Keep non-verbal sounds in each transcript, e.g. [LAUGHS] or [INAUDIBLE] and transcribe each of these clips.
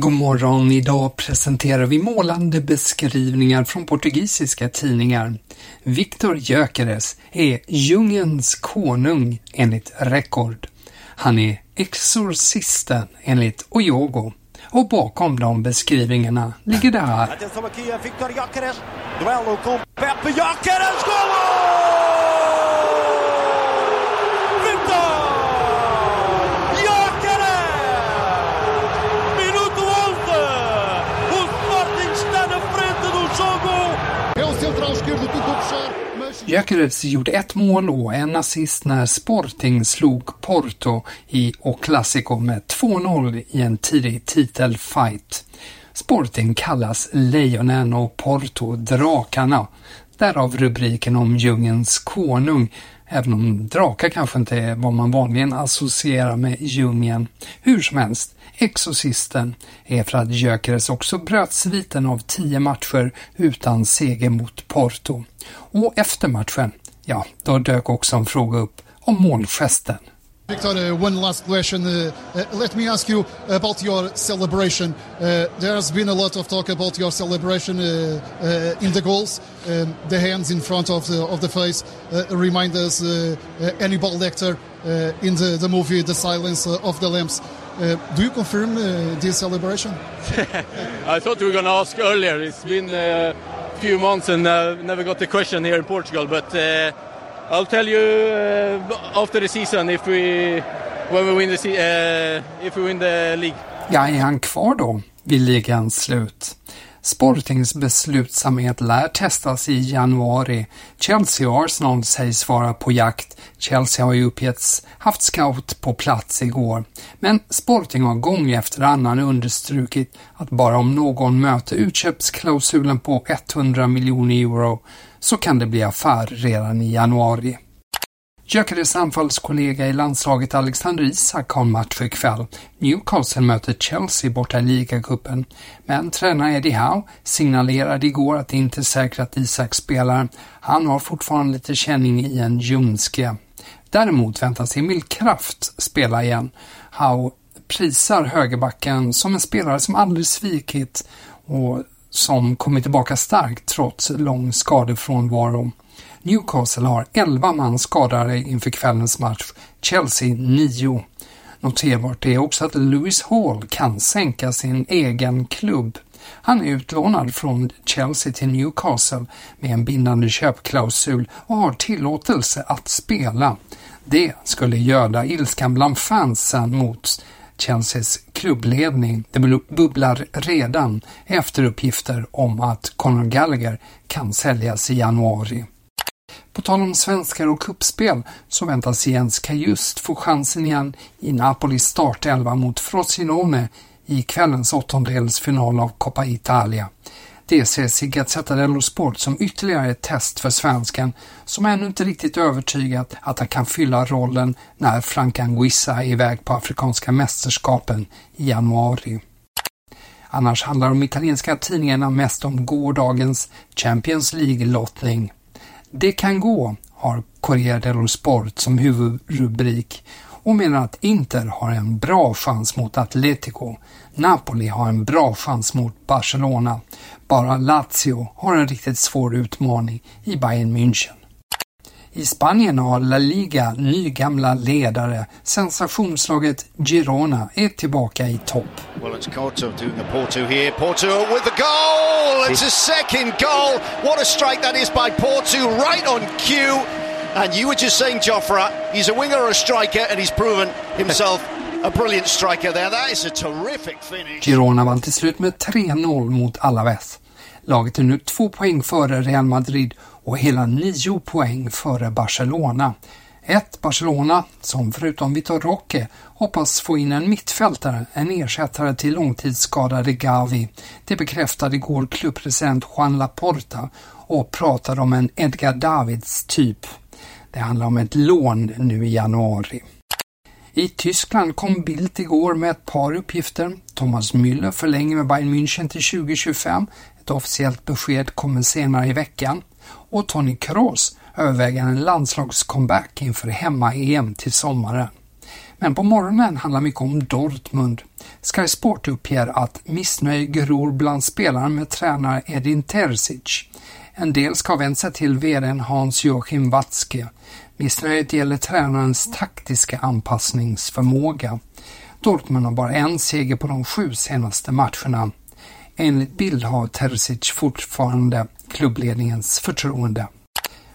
God morgon, idag presenterar vi målande beskrivningar från portugisiska tidningar. Victor Gyökeres är djungelns konung enligt Rekord. Han är exorcisten enligt Oyogo. Och bakom de beskrivningarna ligger det här. Gyökeres gjorde ett mål och en assist när Sporting slog Porto i O Clasico med 2-0 i en tidig titelfight. Sporting kallas Lejonen och Porto Drakarna. Därav rubriken om djungelns konung, även om drakar kanske inte är vad man vanligen associerar med djungeln. Hur som helst, Exorcisten är för att Gyökeres också bröt sviten av tio matcher utan seger mot Porto. Och efter matchen, ja, då dök också en fråga upp om målgesten. Victor, uh, one last question. Uh, uh, let me ask you about your celebration. Uh, there has been a lot of talk about your celebration uh, uh, in the goals. Um, the hands in front of the of the face remind us uh, Hannibal Lecter in the, the movie The Silence of the Lambs. Do you confirm this celebration? [LAUGHS] I thought you were going to ask earlier. It's been a few months and uh, never got the question here in Portugal. But I'll tell you uh, after the season if we when we win the uh, if we win the league. Ja, är han kvar då vid ligans slut? Sportings beslutsamhet lär testas i januari. Chelsea och Arsenal sägs vara på jakt. Chelsea har ju uppgetts haft scout på plats igår. Men Sporting har gång efter annan understrukit att bara om någon möter utköpsklausulen på 100 miljoner euro så kan det bli affär redan i januari. Gyökeres anfallskollega i landslaget Alexander Isak har match ikväll. Newcastle möter Chelsea borta i ligacupen. Men tränare Eddie Howe signalerade igår att det inte är säkert att Isak spelar. Han har fortfarande lite känning i en ljumske. Däremot väntas Emil Kraft spela igen. Howe prisar högerbacken som en spelare som aldrig svikit och som kommit tillbaka starkt trots lång skadefrånvaro. Newcastle har 11 man skadade inför kvällens match, Chelsea 9. Noterbart är också att Lewis Hall kan sänka sin egen klubb. Han är utlånad från Chelsea till Newcastle med en bindande köpklausul och har tillåtelse att spela. Det skulle göda ilskan bland fansen mot Chelseas klubbledning. Det bubblar redan efter uppgifter om att Conor Gallagher kan säljas i januari. På tal om svenskar och kuppspel så väntas Jens Kajust få chansen igen i Napolis startelva mot Frosinone i kvällens åttondelsfinal av Coppa Italia. Det ser i Gazzetta dello Sport som ytterligare ett test för svensken som ännu inte riktigt övertygat att han kan fylla rollen när Frank Anguissa är iväg på Afrikanska mästerskapen i januari. Annars handlar de italienska tidningarna mest om gårdagens Champions League-lottning. Det kan gå har Corriere dello Sport som huvudrubrik och menar att Inter har en bra chans mot Atletico. Napoli har en bra chans mot Barcelona. Bara Lazio har en riktigt svår utmaning i Bayern München. I Spanien har La Liga nygamla ledare. Sensationslaget Girona är tillbaka i topp. Well, it's Porto doing the Porto here. Porto with the goal! It's a second goal! What a strike that is by Porto, right on cue. And you were just saying, Jofra, he's a winger or a striker, and he's proven himself a brilliant striker there. That is a terrific finish. Girona vann till slut med 3-0 mot Alaves. Laget är nu två poäng före Real Madrid och hela nio poäng före Barcelona. Ett Barcelona som förutom Vitor Roque hoppas få in en mittfältare, en ersättare till långtidsskadade Gavi. Det bekräftade igår klubbpresident Juan Laporta och pratade om en Edgar Davids typ. Det handlar om ett lån nu i januari. I Tyskland kom Bildt igår med ett par uppgifter. Thomas Müller förlänger med Bayern München till 2025. Ett officiellt besked kommer senare i veckan. Och Tony Kroos överväger en landslagscomeback inför hemma-EM till sommaren. Men på morgonen handlar mycket om Dortmund. Sky Sport uppger att missnöje gror bland spelarna med tränare Edin Terzic. En del ska ha vänt sig till VDn Hans-Joachim Watzke. Missnöjet gäller tränarens taktiska anpassningsförmåga. Dortmund har bara en seger på de sju senaste matcherna. Enligt bild har Terzic fortfarande klubbledningens förtroende.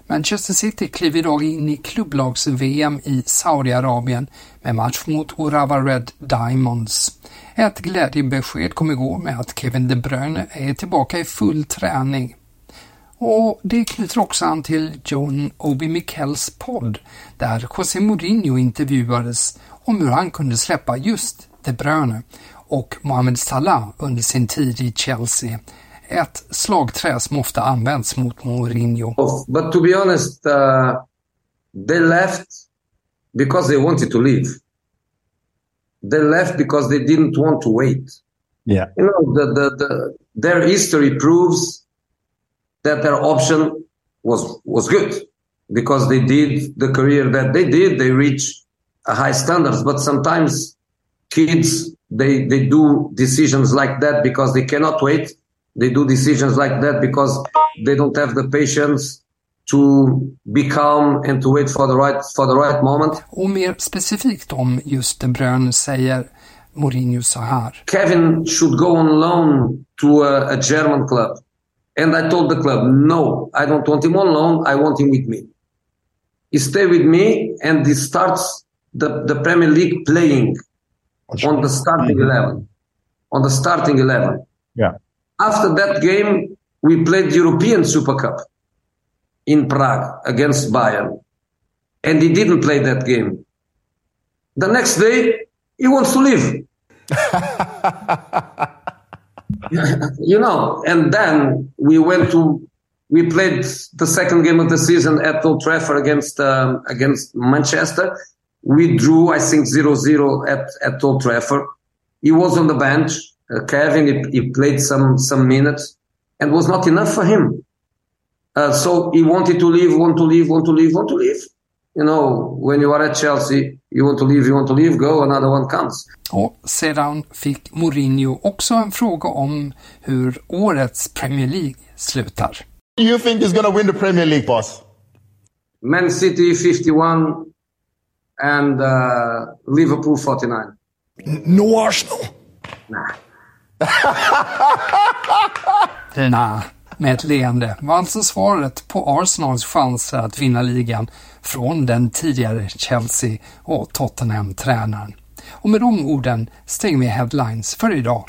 Manchester City kliver idag in i klubblags-VM i Saudiarabien med match mot Urawa Red Diamonds. Ett glädjebesked kom igår med att Kevin De Bruyne är tillbaka i full träning. Och det knyter också an till John Obi Mikkels podd där José Mourinho intervjuades om hur han kunde släppa just De Bruyne och Mohamed Salah under sin tid i Chelsea. Ett slagträ som ofta används mot Mourinho. But to be honest, uh, they left because they wanted to leave. They left because they didn't want to wait. Yeah. You know, the, the, the, their history proves that their option was was good because they did the career that they did. They reached a high standards, but sometimes kids they they do decisions like that because they cannot wait. They do decisions like that because they don't have the patience to be calm and to wait for the right for the right moment. Och mer specifikt om just De Bruyne säger Mourinho så här. Kevin should go on loan to a, a German club. And I told the club, no, I don't want him on loan. I want him with me. He stay with me and he starts the, the Premier League playing on the starting mm-hmm. 11. On the starting 11. Yeah. After that game, we played European Super Cup in Prague against Bayern. And he didn't play that game. The next day, he wants to leave. [LAUGHS] [LAUGHS] you know, and then we went to we played the second game of the season at Old Trafford against um, against Manchester. We drew, I think, 0-0 at at Old Trafford. He was on the bench. Uh, Kevin, he, he, played some some minutes, and was not enough for him. Uh, so he wanted to leave, want to leave, want to leave, want to leave. You know, when you are at Chelsea, you want to leave, you want to leave, go, another one comes. Och sedan fick Mourinho också en fråga om hur årets Premier League slutar. Do you think is going to win the Premier League, boss? Man City 51 and uh, Liverpool 49. No Arsenal. Nah. [LAUGHS] Nej, med ett leende var alltså svaret på Arsenals chanser att vinna ligan från den tidigare Chelsea och Tottenham-tränaren. Och med de orden stänger vi headlines för idag.